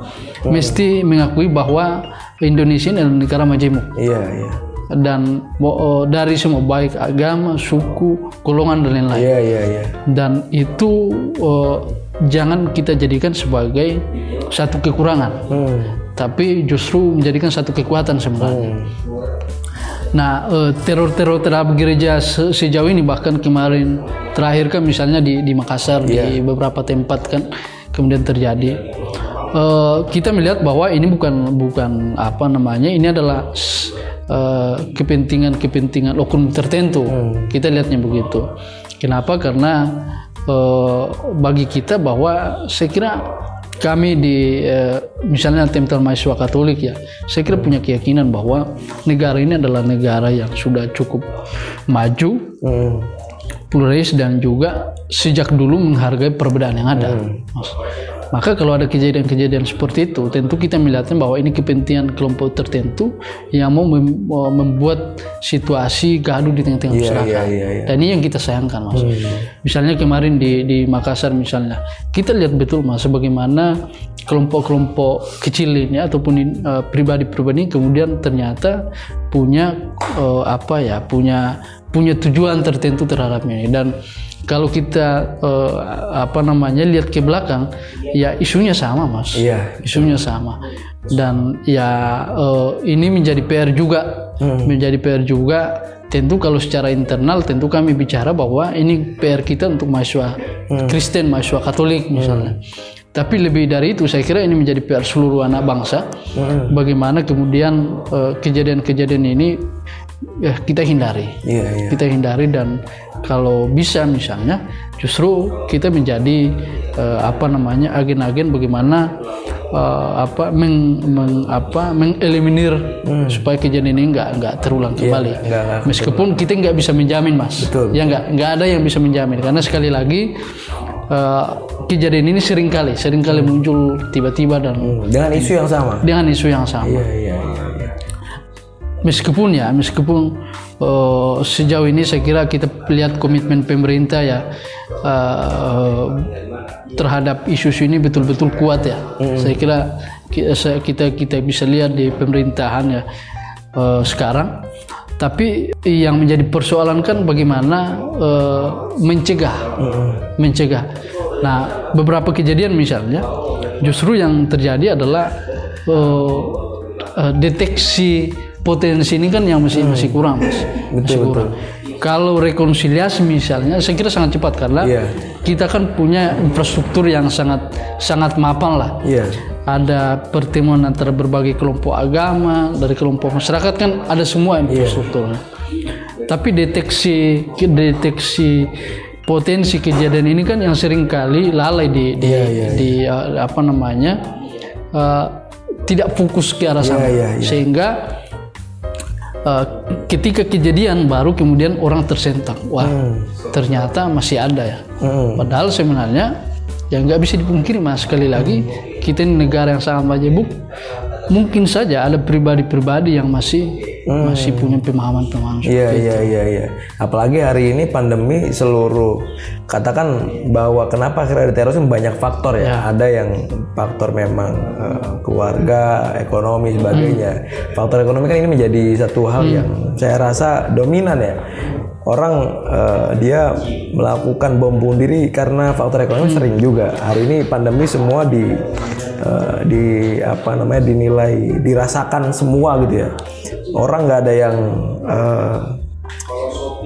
mesti mengakui bahwa Indonesia ini adalah negara majemuk Iya, iya. dan eh, dari semua baik agama, suku, golongan dan lain-lain. Iya, iya, iya. Dan itu eh, jangan kita jadikan sebagai satu kekurangan, Hmm. tapi justru menjadikan satu kekuatan sebenarnya. Nah, eh, teror-teror terhadap gereja se- sejauh ini bahkan kemarin terakhir kan misalnya di di Makassar di beberapa tempat kan kemudian terjadi. Eh, kita melihat bahwa ini bukan bukan apa namanya ini adalah eh, kepentingan-kepentingan oknum tertentu. Kita lihatnya begitu. Kenapa? Karena eh, bagi kita bahwa saya kira kami di eh, misalnya Temtel Mahasiswa Katolik ya, saya kira punya keyakinan bahwa negara ini adalah negara yang sudah cukup maju, Hmm. pluralis dan juga sejak dulu menghargai perbedaan yang ada. Mas. Maka kalau ada kejadian-kejadian seperti itu, tentu kita melihatnya bahwa ini kepentingan kelompok tertentu yang mau mem- mau membuat situasi gaduh di tengah-tengah masyarakat. iya, iya, iya. Dan ini yang kita sayangkan, Mas. Misalnya kemarin di di Makassar misalnya, kita lihat betul Mas bagaimana kelompok-kelompok kecil ini ataupun eh, pribadi-pribadi kemudian ternyata punya eh, apa ya, punya punya tujuan tertentu terhadap ini dan kalau kita eh, apa namanya lihat ke belakang ya isunya sama Mas. Iya. Isunya sama. Dan ya eh, ini menjadi PR juga, menjadi PR juga. Tentu kalau secara internal tentu kami bicara bahwa ini PR kita untuk mahasiswa Kristen, mahasiswa Katolik misalnya. Tapi lebih dari itu saya kira ini menjadi PR seluruh anak bangsa. Bagaimana kemudian eh, kejadian-kejadian ini ya, kita hindari Iya, iya. kita hindari dan kalau bisa misalnya justru kita menjadi eh, apa namanya agen-agen bagaimana eh, apa meng, meng- apa mengeliminir supaya kejadian ini nggak nggak terulang kembali Hmm. nggak- nggak meskipun kita nggak bisa menjamin mas Betul, ya nggak nggak ada yang bisa menjamin karena sekali lagi eh, kejadian ini sering kali sering kali muncul tiba-tiba dan Hmm. Dengan isu yang sama. dengan isu yang sama Iya, iya, iya. Meskipun ya meskipun eh, sejauh ini saya kira kita lihat komitmen pemerintah ya eh, terhadap isu-isu ini betul-betul kuat ya. Saya kira kita kita bisa lihat di pemerintahan ya eh, sekarang. Tapi yang menjadi persoalan kan bagaimana eh, mencegah. Mencegah. Nah beberapa kejadian misalnya justru yang terjadi adalah eh, eh, deteksi potensi ini kan yang masih masih kurang mas. Masih kurang. Kalau rekonsiliasi misalnya saya kira sangat cepat karena Iya. kita kan punya infrastruktur yang sangat sangat mapan lah. Iya. ada pertemuan antara berbagai kelompok agama dari kelompok masyarakat kan ada semua infrastrukturnya tapi deteksi deteksi potensi kejadian ini kan yang sering kali lalai di di, di, uh, apa namanya uh, tidak fokus ke arah sana. iya, iya. sehingga uh, ketika kejadian baru kemudian orang tersentak wah ternyata masih ada ya. Hmm. padahal sebenarnya yang nggak bisa dipungkiri mas sekali lagi kita ini negara yang sangat majemuk mungkin saja ada pribadi-pribadi yang masih masih punya pemahaman-pemahaman Iya iya iya iya. Apalagi hari ini pandemi seluruh katakan bahwa kenapa akhirnya ada terorisme banyak faktor ya. Ada yang faktor memang eh, keluarga, ekonomi sebagainya. Faktor ekonomi kan ini menjadi satu hal yang saya rasa dominan ya. Orang eh, dia melakukan bom bunuh diri karena faktor ekonomi sering juga. Hari ini pandemi semua di eh, di apa namanya dinilai dirasakan semua gitu ya. Orang nggak ada yang eh,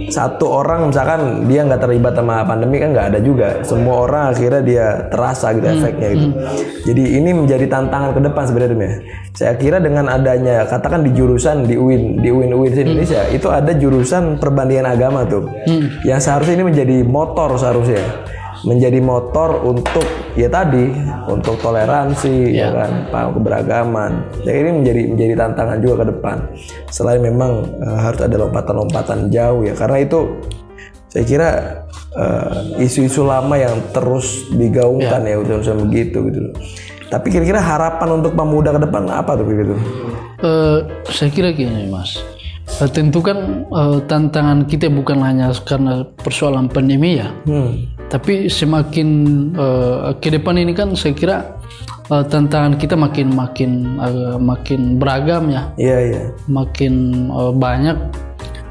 satu orang misalkan dia nggak terlibat sama pandemi kan nggak ada juga. Semua orang akhirnya dia terasa gitu efeknya gitu. Jadi ini menjadi tantangan ke depan sebenarnya. Ya. Saya kira dengan adanya katakan di jurusan di UIN di UIN UIN Indonesia itu ada jurusan perbandingan agama tuh. Yang seharusnya ini menjadi motor seharusnya menjadi motor untuk ya tadi untuk toleransi ya kan paham keberagaman. Ya ini menjadi menjadi tantangan juga ke depan. Selain memang eh, harus ada lompatan-lompatan jauh ya. Karena itu saya kira eh, isu-isu lama yang terus digaungkan ya, udah udah begitu gitu. Tapi kira-kira harapan untuk pemuda ke depan apa tuh gitu? Eh, saya kira gini mas tentu kan eh, tantangan kita bukan hanya karena persoalan pandemi ya Hmm. tapi semakin eh, ke depan ini kan saya kira eh, tantangan kita makin makin eh, makin beragam ya Iya iya. makin eh, banyak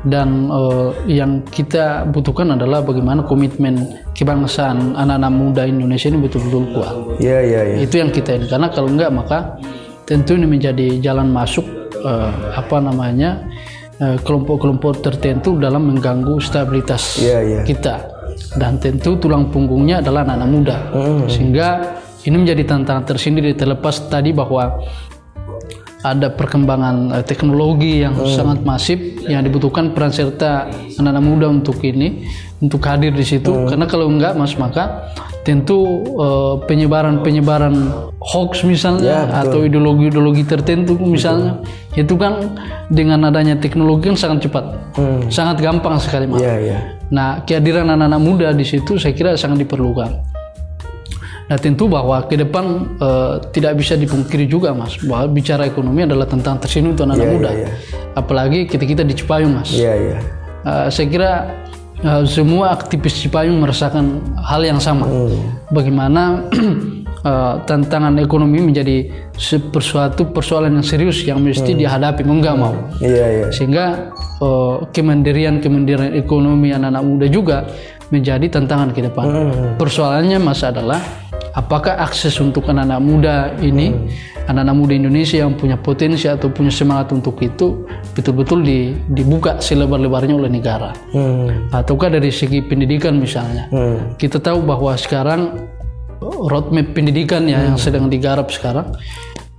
dan eh, yang kita butuhkan adalah bagaimana komitmen kebangsaan anak-anak muda Indonesia ini betul-betul kuat Iya iya iya. itu yang kita ini karena kalau enggak maka tentu ini menjadi jalan masuk eh, apa namanya eh, kelompok-kelompok tertentu dalam mengganggu stabilitas Iya iya. kita. Dan tentu tulang punggungnya adalah anak-anak muda. Sehingga ini menjadi tantangan tersendiri terlepas tadi bahwa ada perkembangan eh, teknologi yang sangat masif yang dibutuhkan peran serta anak-anak muda untuk ini untuk hadir di situ karena kalau enggak mas maka tentu eh, penyebaran-penyebaran hoax misalnya atau ideologi-ideologi tertentu misalnya itu kan dengan adanya teknologi kan sangat cepat sangat gampang sekali mas Iya iya. Nah, kehadiran anak-anak muda di situ saya kira sangat diperlukan. Nah, tentu bahwa ke depan eh, tidak bisa dipungkiri juga, Mas, bahwa bicara ekonomi adalah tentang tersinggung untuk anak-anak muda. iya. Apalagi kita kita di Cipayung, Mas. Iya iya. Eh, saya kira eh, semua aktivis Cipayung merasakan hal yang sama. Bagaimana *clears throat* eh, tantangan ekonomi menjadi sesuatu persoalan yang serius yang mesti dihadapi mau nggak mau Iya iya. sehingga eh, kemandirian kemandirian ekonomi anak-anak muda juga menjadi tantangan ke depan. Persoalannya mas adalah apakah akses untuk anak-anak muda ini, anak-anak muda Indonesia yang punya potensi atau punya semangat untuk itu betul-betul di- dibuka selebar-lebarnya oleh negara, Hmm. ataukah dari segi pendidikan misalnya. Hmm. Kita tahu bahwa sekarang roadmap pendidikan ya yang sedang digarap sekarang,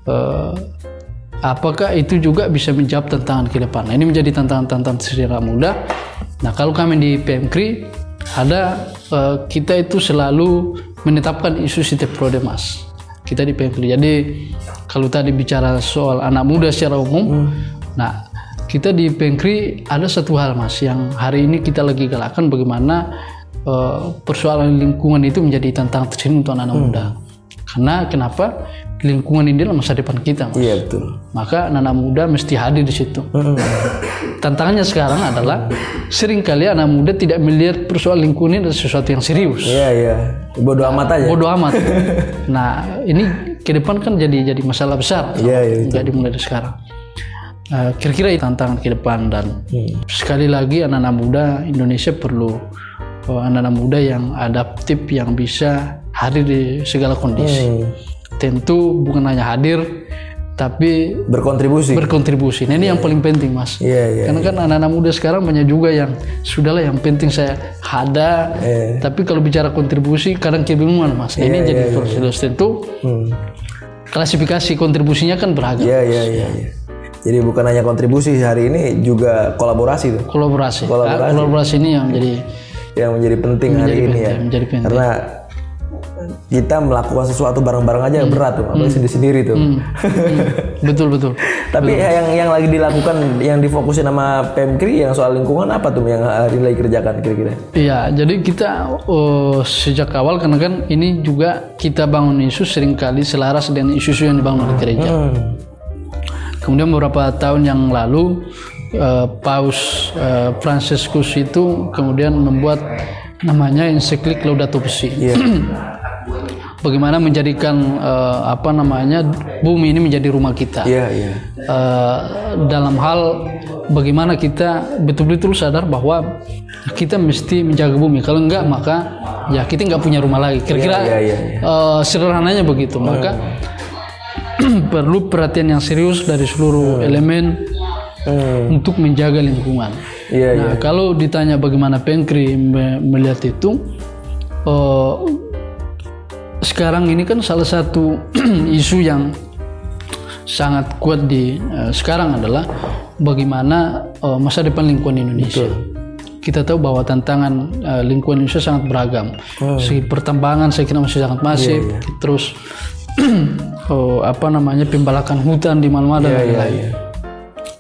eh, apakah itu juga bisa menjawab tantangan ke depan? Nah, ini menjadi tantangan-tantangan sejarah muda. Nah, kalau kami di PMKRI ada eh, kita itu selalu menetapkan isu setiap prode mas. Kita di PMKRI. Jadi kalau tadi bicara soal anak muda secara umum, nah kita di PMKRI ada satu hal mas yang hari ini kita lagi galakkan bagaimana eh, persoalan lingkungan itu menjadi tantangan tersendiri untuk anak-anak muda. Karena kenapa? Lingkungan ini adalah masa depan kita. Mas. Iya betul. Maka anak-anak muda mesti hadir di situ. Tantangannya sekarang adalah sering kali anak muda tidak melihat persoalan lingkungan ini adalah sesuatu yang serius. Iya iya. Bodoh amat aja. Bodoh amat. *laughs* nah, ini ke depan kan jadi jadi masalah besar. Iya iya. Nggak dimulai dari sekarang. Eh, Kira-kira itu tantangan ke depan dan sekali lagi anak-anak muda Indonesia perlu eh, anak-anak muda yang adaptif yang bisa hadir di segala kondisi. Hmm. Tentu bukan hanya hadir tapi Berkontribusi. berkontribusi. Nah, ini yang paling penting, Mas. Iya iya. Karena kan anak-anak muda sekarang banyak juga yang sudahlah yang penting saya ada. Iya. Tapi kalau bicara kontribusi kadang kebingungan, Mas. Nah, ini jadi proses tentu Hmm. klasifikasi kontribusinya kan beragam. Iya iya iya. iya. Jadi bukan hanya kontribusi hari ini juga kolaborasi tuh Kolaborasi. Kolaborasi. Nah, kolaborasi ini yang jadi yang menjadi penting hari ini penting, ya. menjadi penting. Karena kita melakukan sesuatu bareng-bareng aja Hmm. berat tuh, apalagi sendiri-sendiri tuh. *laughs* betul betul. Tapi yang yang lagi dilakukan yang difokusin sama Pemkri yang soal lingkungan apa tuh yang hari ini lagi kerjakan kira-kira? Iya, jadi kita eh, sejak awal karena kan ini juga kita bangun isu sering kali selaras dengan isu-isu yang dibangun oleh gereja. Hmm. Kemudian beberapa tahun yang lalu eh, Paus eh, Franciscus itu kemudian membuat namanya ensiklik Laudato Si. Iya. *clears throat* Bagaimana menjadikan eh, apa namanya bumi ini menjadi rumah kita. Iya iya. Eh, dalam hal bagaimana kita betul-betul sadar bahwa kita mesti menjaga bumi. Kalau enggak maka ya kita nggak punya rumah lagi. Kira-kira Iya, iya, eh, sederhananya begitu. Maka *clears throat* perlu perhatian yang serius dari seluruh elemen Hmm. untuk menjaga lingkungan. Iya, nah kalau ditanya bagaimana Pengkri me- melihat itu, eh, sekarang ini kan salah satu *clears throat* isu yang sangat kuat di eh, sekarang adalah bagaimana eh, masa depan lingkungan Indonesia. Kita tahu bahwa tantangan eh, lingkungan Indonesia sangat beragam. Segi pertambangan saya kira masih sangat masif. Terus *clears throat* oh, apa namanya pembalakan hutan di mana-mana dan lain-lain.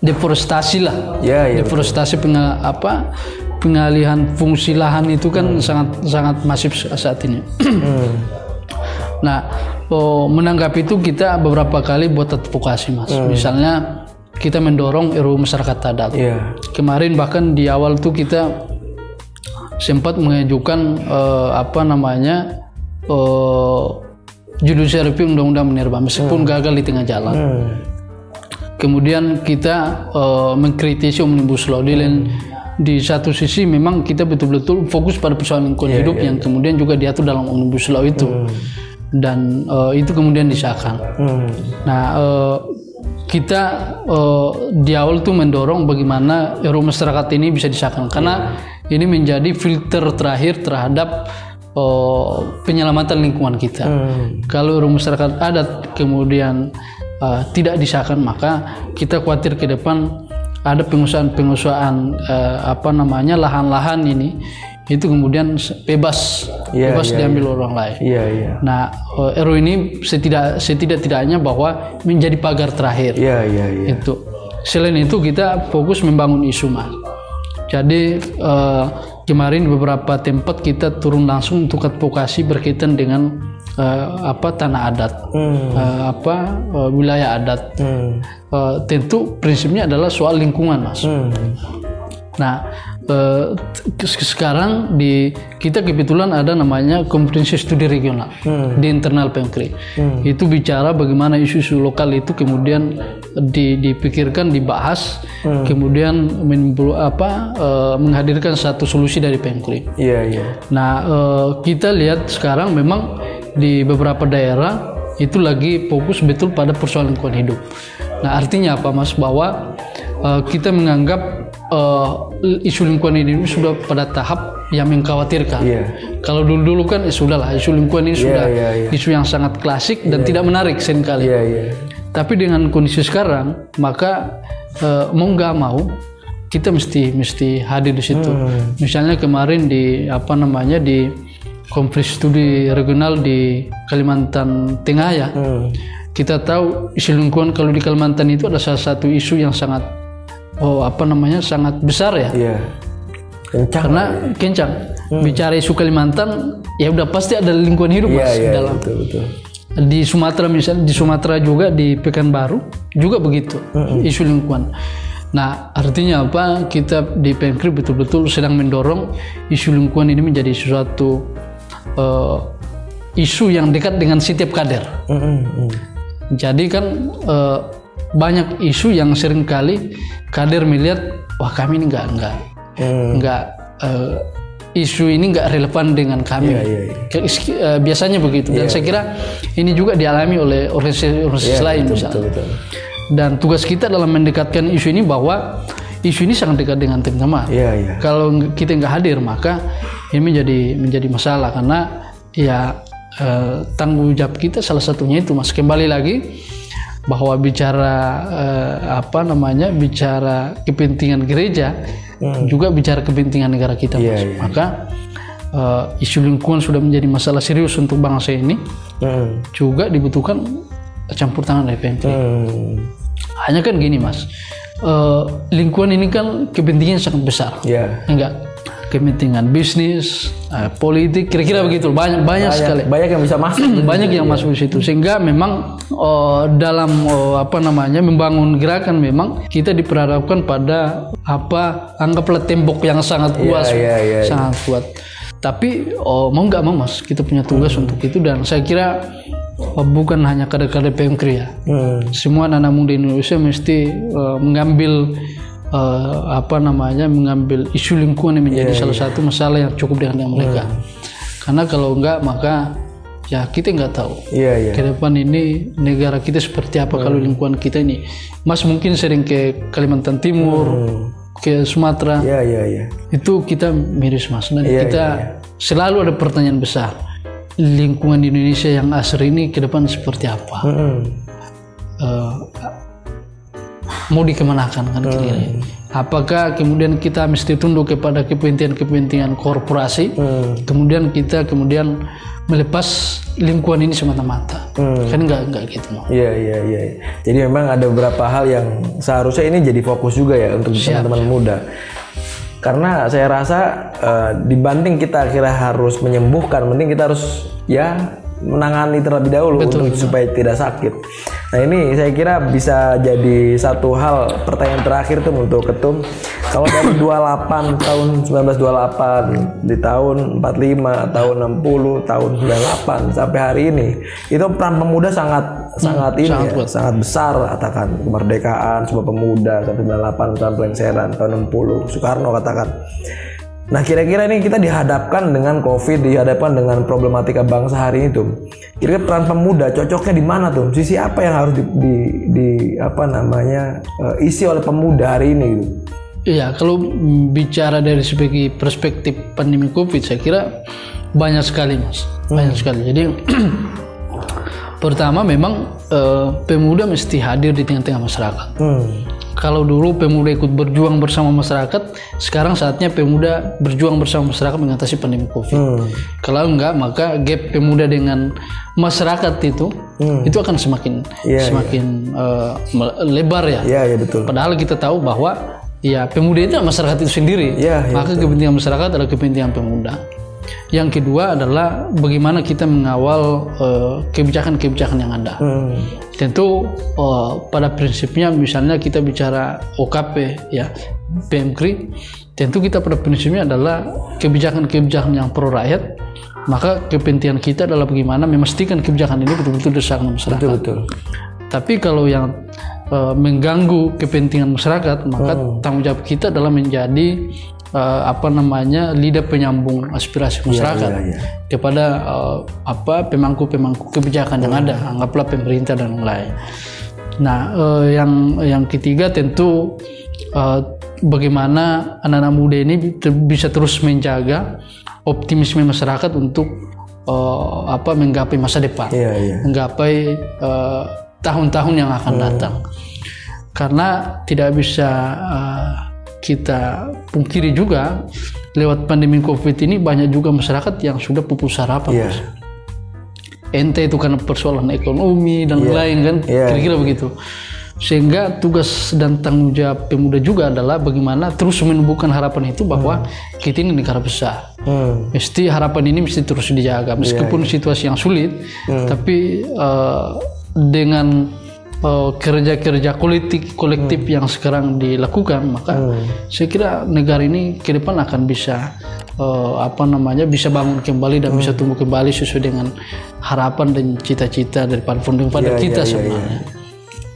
Deforestasi lah. Ya, ya. Deforestasi penga- apa pengalihan fungsi lahan itu kan sangat sangat masif saat ini. *clears throat* Nah, oh, menanggapi itu kita beberapa kali buat advokasi, Mas. Misalnya kita mendorong RUU masyarakat adat. Iya. Kemarin bahkan di awal tuh kita sempat mengajukan eh, apa namanya eh, judicial review undang-undang minerba meskipun gagal di tengah jalan. Hmm. Kemudian kita eh, mengkritisi omnibus law di lain di satu sisi memang kita betul-betul fokus pada persoalan lingkungan hidup yang kemudian juga diatur dalam omnibus law itu dan eh, itu kemudian disahkan. Hmm. Nah, eh, kita eh, di awal tuh mendorong bagaimana RUU masyarakat ini bisa disahkan karena ini menjadi filter terakhir terhadap eh, penyelamatan lingkungan kita. Kalau RUU masyarakat adat kemudian eh, tidak disahkan, maka kita khawatir ke depan ada pengusahaan-pengusahaan eh, apa namanya lahan-lahan ini itu kemudian bebas Iya, bebas diambil orang lain. Iya, iya. Nah, eh, RU ini setidak setidak-tidaknya bahwa menjadi pagar terakhir. Iya, iya, iya. Itu. Selain itu kita fokus membangun isu mas. Jadi eh, kemarin beberapa tempat kita turun langsung untuk advokasi berkaitan dengan eh, apa tanah adat, eh, apa eh, wilayah adat. Hmm. Eh, tentu prinsipnya adalah soal lingkungan mas. Hmm. Nah, ke- sekarang di kita kebetulan ada namanya komprehensif studi regional di internal Pemkri. Itu bicara bagaimana isu-isu lokal itu kemudian di- dipikirkan, dibahas, kemudian menimbul- apa eh, menghadirkan satu solusi dari Pemkri. Iya, iya. Nah, eh, kita lihat sekarang memang di beberapa daerah itu lagi fokus betul pada persoalan lingkungan hidup. Nah, artinya apa, Mas? Bahwa kita menganggap eh, isu lingkungan ini sudah pada tahap yang mengkhawatirkan. Iya. Kalau dulu-dulu kan ya sudah lah, isu lingkungan ini sudah iya, iya. isu yang sangat klasik dan tidak menarik sering kali. Iya, iya. Tapi dengan kondisi sekarang, maka eh, mau nggak mau kita mesti mesti hadir di situ. Misalnya kemarin di apa namanya di konferensi studi regional di Kalimantan Tengah ya, Hmm. kita tahu isu lingkungan kalau di Kalimantan itu ada salah satu isu yang sangat oh apa namanya sangat besar ya. Iya. Kencang. Karena kencang bicara isu Kalimantan ya udah pasti ada lingkungan hidup Iya, mas iya, dalam betul, betul. di Sumatera misalnya di Sumatera juga di Pekanbaru juga begitu isu lingkungan. Nah artinya apa kita di Pemkri betul-betul sedang mendorong isu lingkungan ini menjadi sesuatu eh, isu yang dekat dengan setiap kader. Hmm, hmm, hmm. Jadi kan eh, banyak isu yang sering kali kader melihat wah kami ini nggak nggak Hmm. nggak eh, isu ini nggak relevan dengan kami. Ke- is- eh, biasanya begitu dan saya kira ini juga dialami oleh organisasi lain misalnya. Betul, betul. Dan tugas kita dalam mendekatkan isu ini bahwa isu ini sangat dekat dengan teman-teman. Iya, iya. Kalau kita nggak hadir maka ini menjadi menjadi masalah karena ya eh, tanggung jawab kita salah satunya itu mas kembali lagi bahwa bicara eh, apa namanya bicara kepentingan gereja juga bicara kepentingan negara kita Iya, mas iya. maka eh, isu lingkungan sudah menjadi masalah serius untuk bangsa ini Hmm. juga dibutuhkan campur tangan PMP. Hmm. Hanya kan gini mas, eh, lingkungan ini kan kepentingan sangat besar, Iya. enggak? Kepentingan bisnis, eh, politik, kira-kira begitu. Banyak banyak sekali, Banyak yang bisa masuk. banyak yang masuk di situ. Sehingga memang eh, dalam eh, apa namanya membangun gerakan memang kita diperhadapkan pada apa anggaplah tembok yang sangat luas, iya, iya, iya. sangat kuat. Tapi oh, mau nggak mau mas, kita punya tugas untuk itu dan saya kira oh, bukan hanya kader-kader PMKRI ya, Hmm. semua anak muda Indonesia mesti eh, mengambil eh, apa namanya mengambil isu lingkungan yang menjadi salah satu masalah yang cukup dengan mereka. Karena kalau enggak maka ya kita nggak tahu. Iya, iya. ke depan ini negara kita seperti apa kalau lingkungan kita ini. Mas mungkin sering ke Kalimantan Timur ke Sumatera. Iya, iya, iya. itu kita miris mas. Dan Iya, kita selalu ada pertanyaan besar. Lingkungan di Indonesia yang asri ini ke depan seperti apa? Mm-mm. Eh, mau dikemanakan kan kira-kira apakah kemudian kita mesti tunduk kepada kepentingan-kepentingan korporasi kemudian kita kemudian melepas lingkungan ini semata-mata kan nggak nggak gitu Mas. Iya, iya, iya. Jadi memang ada beberapa hal yang seharusnya ini jadi fokus juga ya untuk teman-teman muda. Karena saya rasa eh, dibanding kita kira harus menyembuhkan, mending kita harus ya menangani terlebih dahulu untuk supaya tidak sakit. Nah ini saya kira bisa jadi satu hal pertanyaan terakhir tuh untuk ketum. Kalau dari *coughs* 28 tahun 1928 di tahun 45 tahun 60 tahun 98 sampai hari ini itu peran pemuda sangat sangat ini sangat ya, sangat besar katakan. Kemerdekaan sebuah pemuda sampai 98 tahun pelengseran tahun 60 Soekarno katakan Nah kira-kira ini kita dihadapkan dengan COVID, dihadapkan dengan problematika bangsa hari ini tuh. Kira-kira peran pemuda cocoknya di mana tuh? Sisi apa yang harus di, di, di- apa namanya eh, isi oleh pemuda hari ini? Gitu? Iya, kalau bicara dari segi perspektif pandemi COVID, saya kira banyak sekali, mas, banyak sekali. Jadi *clears throat* pertama memang eh, pemuda mesti hadir di tengah-tengah masyarakat. Hmm. Kalau dulu pemuda ikut berjuang bersama masyarakat, sekarang saatnya pemuda berjuang bersama masyarakat mengatasi pandemi COVID. Hmm. Kalau enggak, maka gap pemuda dengan masyarakat itu itu akan semakin Iya, semakin eh, me- lebar ya. Iya ya betul. Padahal kita tahu bahwa ya pemuda itu masyarakat itu sendiri. Iya, iya, Maka kepentingan masyarakat adalah kepentingan pemuda. Yang kedua adalah bagaimana kita mengawal eh, kebijakan-kebijakan yang ada. Hmm. Tentu eh, pada prinsipnya misalnya kita bicara OKP ya PMKRI, tentu kita pada prinsipnya adalah kebijakan-kebijakan yang pro rakyat. Maka kepentingan kita adalah bagaimana memastikan kebijakan ini betul-betul dirasakan masyarakat. Betul betul. Tapi kalau yang eh, mengganggu kepentingan masyarakat, maka tanggung jawab kita adalah menjadi eh, apa namanya lidah penyambung aspirasi masyarakat iya, iya. kepada eh, apa pemangku-pemangku kebijakan yang ada, anggaplah pemerintah dan lain. Nah, eh, yang yang ketiga tentu eh, bagaimana anak-anak muda ini bisa terus menjaga optimisme masyarakat untuk eh, apa menggapai masa depan Iya iya. menggapai eh, tahun-tahun yang akan datang. Karena tidak bisa eh, kita pungkiri juga lewat pandemi Covid ini banyak juga masyarakat yang sudah pupus harapan. Iya. Mas. Ente itu karena persoalan ekonomi dan lain kan, Iya. kira-kira begitu. Sehingga tugas dan tanggung jawab pemuda juga adalah bagaimana terus menumbuhkan harapan itu bahwa kita ini negara besar Hmm. mesti harapan ini mesti terus dijaga meskipun situasi yang sulit tapi eh, dengan kerja-kerja kolektif kolektif yang sekarang dilakukan maka saya kira negara ini ke depan akan bisa eh, apa namanya bisa bangun kembali dan bisa tumbuh kembali sesuai dengan harapan dan cita-cita daripada founding father kita sebenarnya.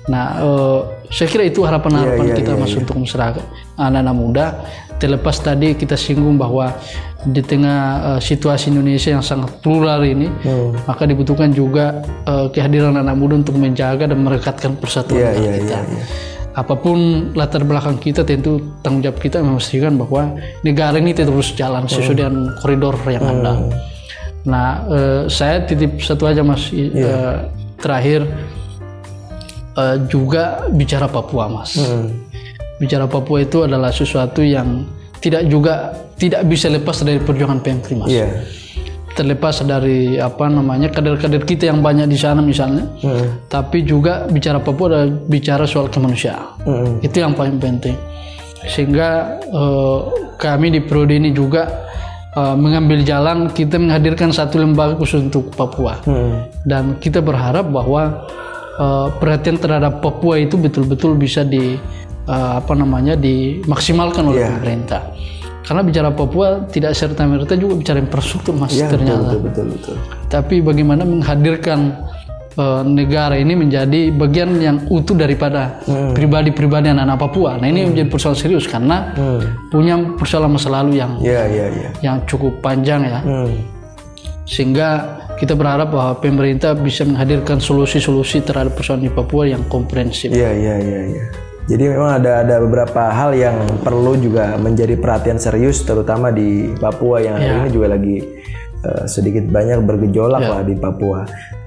Nah, eh, saya kira itu harapan-harapan kita mas untuk masyarakat anak-anak muda. Terlepas tadi kita singgung bahwa di tengah eh, situasi Indonesia yang sangat plural ini, maka dibutuhkan juga eh, kehadiran anak muda untuk menjaga dan merekatkan persatuan Iya negara iya kita. iya. iya. Apa pun latar belakang kita, tentu tanggung jawab kita memastikan bahwa negara ini terus jalan sesuai dengan koridor yang ada. Nah, eh, saya titip satu aja mas i- eh, terakhir eh, juga bicara Papua mas. Bicara Papua itu adalah sesuatu yang tidak juga tidak bisa lepas dari perjuangan PMK mas. Iya. Terlepas dari apa namanya kader-kader kita yang banyak di sana misalnya, tapi juga bicara Papua adalah bicara soal kemanusiaan. Hmm. Itu yang paling penting. Sehingga eh, kami di periode ini juga eh, mengambil jalan kita menghadirkan satu lembaga khusus untuk Papua. Hmm. Dan kita berharap bahwa eh, perhatian terhadap Papua itu betul-betul bisa di eh, apa namanya dimaksimalkan oleh pemerintah. Karena bicara Papua tidak serta merta juga bicara infrastruktur mas Iya betul ternyata betul betul betul. tapi bagaimana menghadirkan eh, negara ini menjadi bagian yang utuh daripada pribadi-pribadi anak-anak Papua. Nah ini menjadi persoalan serius karena punya persoalan masa lalu yang Iya iya iya. yang cukup panjang ya, Hmm. sehingga kita berharap bahwa pemerintah bisa menghadirkan solusi-solusi terhadap persoalan di Papua yang komprehensif. Iya iya iya iya. Jadi memang ada ada beberapa hal yang perlu juga menjadi perhatian serius terutama di Papua yang hari Ya. ini juga lagi eh, sedikit banyak bergejolak lah di Papua.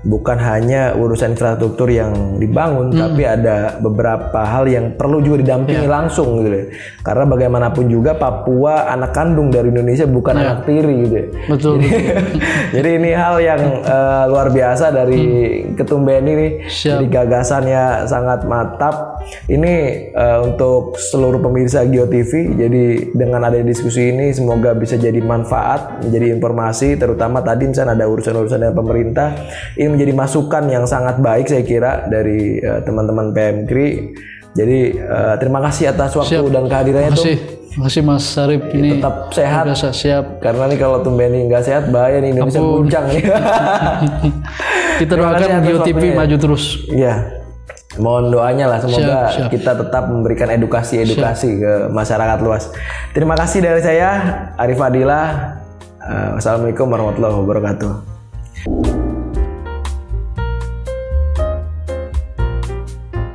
Bukan hanya urusan infrastruktur yang dibangun, Hmm. tapi ada beberapa hal yang perlu juga didampingi Ya. langsung gitu. Karena bagaimanapun juga Papua anak kandung dari Indonesia bukan anak tiri gitu. Betul. *laughs* Jadi ini hal yang eh, luar biasa dari Ketum BNI nih. Hmm. Siap. Jadi gagasannya sangat mantap. Ini eh, untuk seluruh pemirsa Geo TV. Jadi dengan ada diskusi ini semoga bisa jadi manfaat, menjadi informasi terutama tadi misalnya ada urusan-urusan dengan pemerintah. Ini menjadi masukan yang sangat baik saya kira dari eh, teman-teman PMKRI. Jadi eh, terima kasih atas waktu dan kehadirannya tuh. Makasih, makasih Mas Sarip ini Tetap sehat. biasa siap. Karena nih kalau Tumbeni nggak sehat bahaya nih Indonesia guncang nih. *laughs* Kita Terima doakan kasih Geo TV ya. maju terus. Iya. Mohon doanya lah semoga Siap, siap. kita tetap memberikan edukasi-edukasi ke masyarakat luas. Terima kasih dari saya Arif Adila. Eh, Wassalamualaikum warahmatullahi wabarakatuh.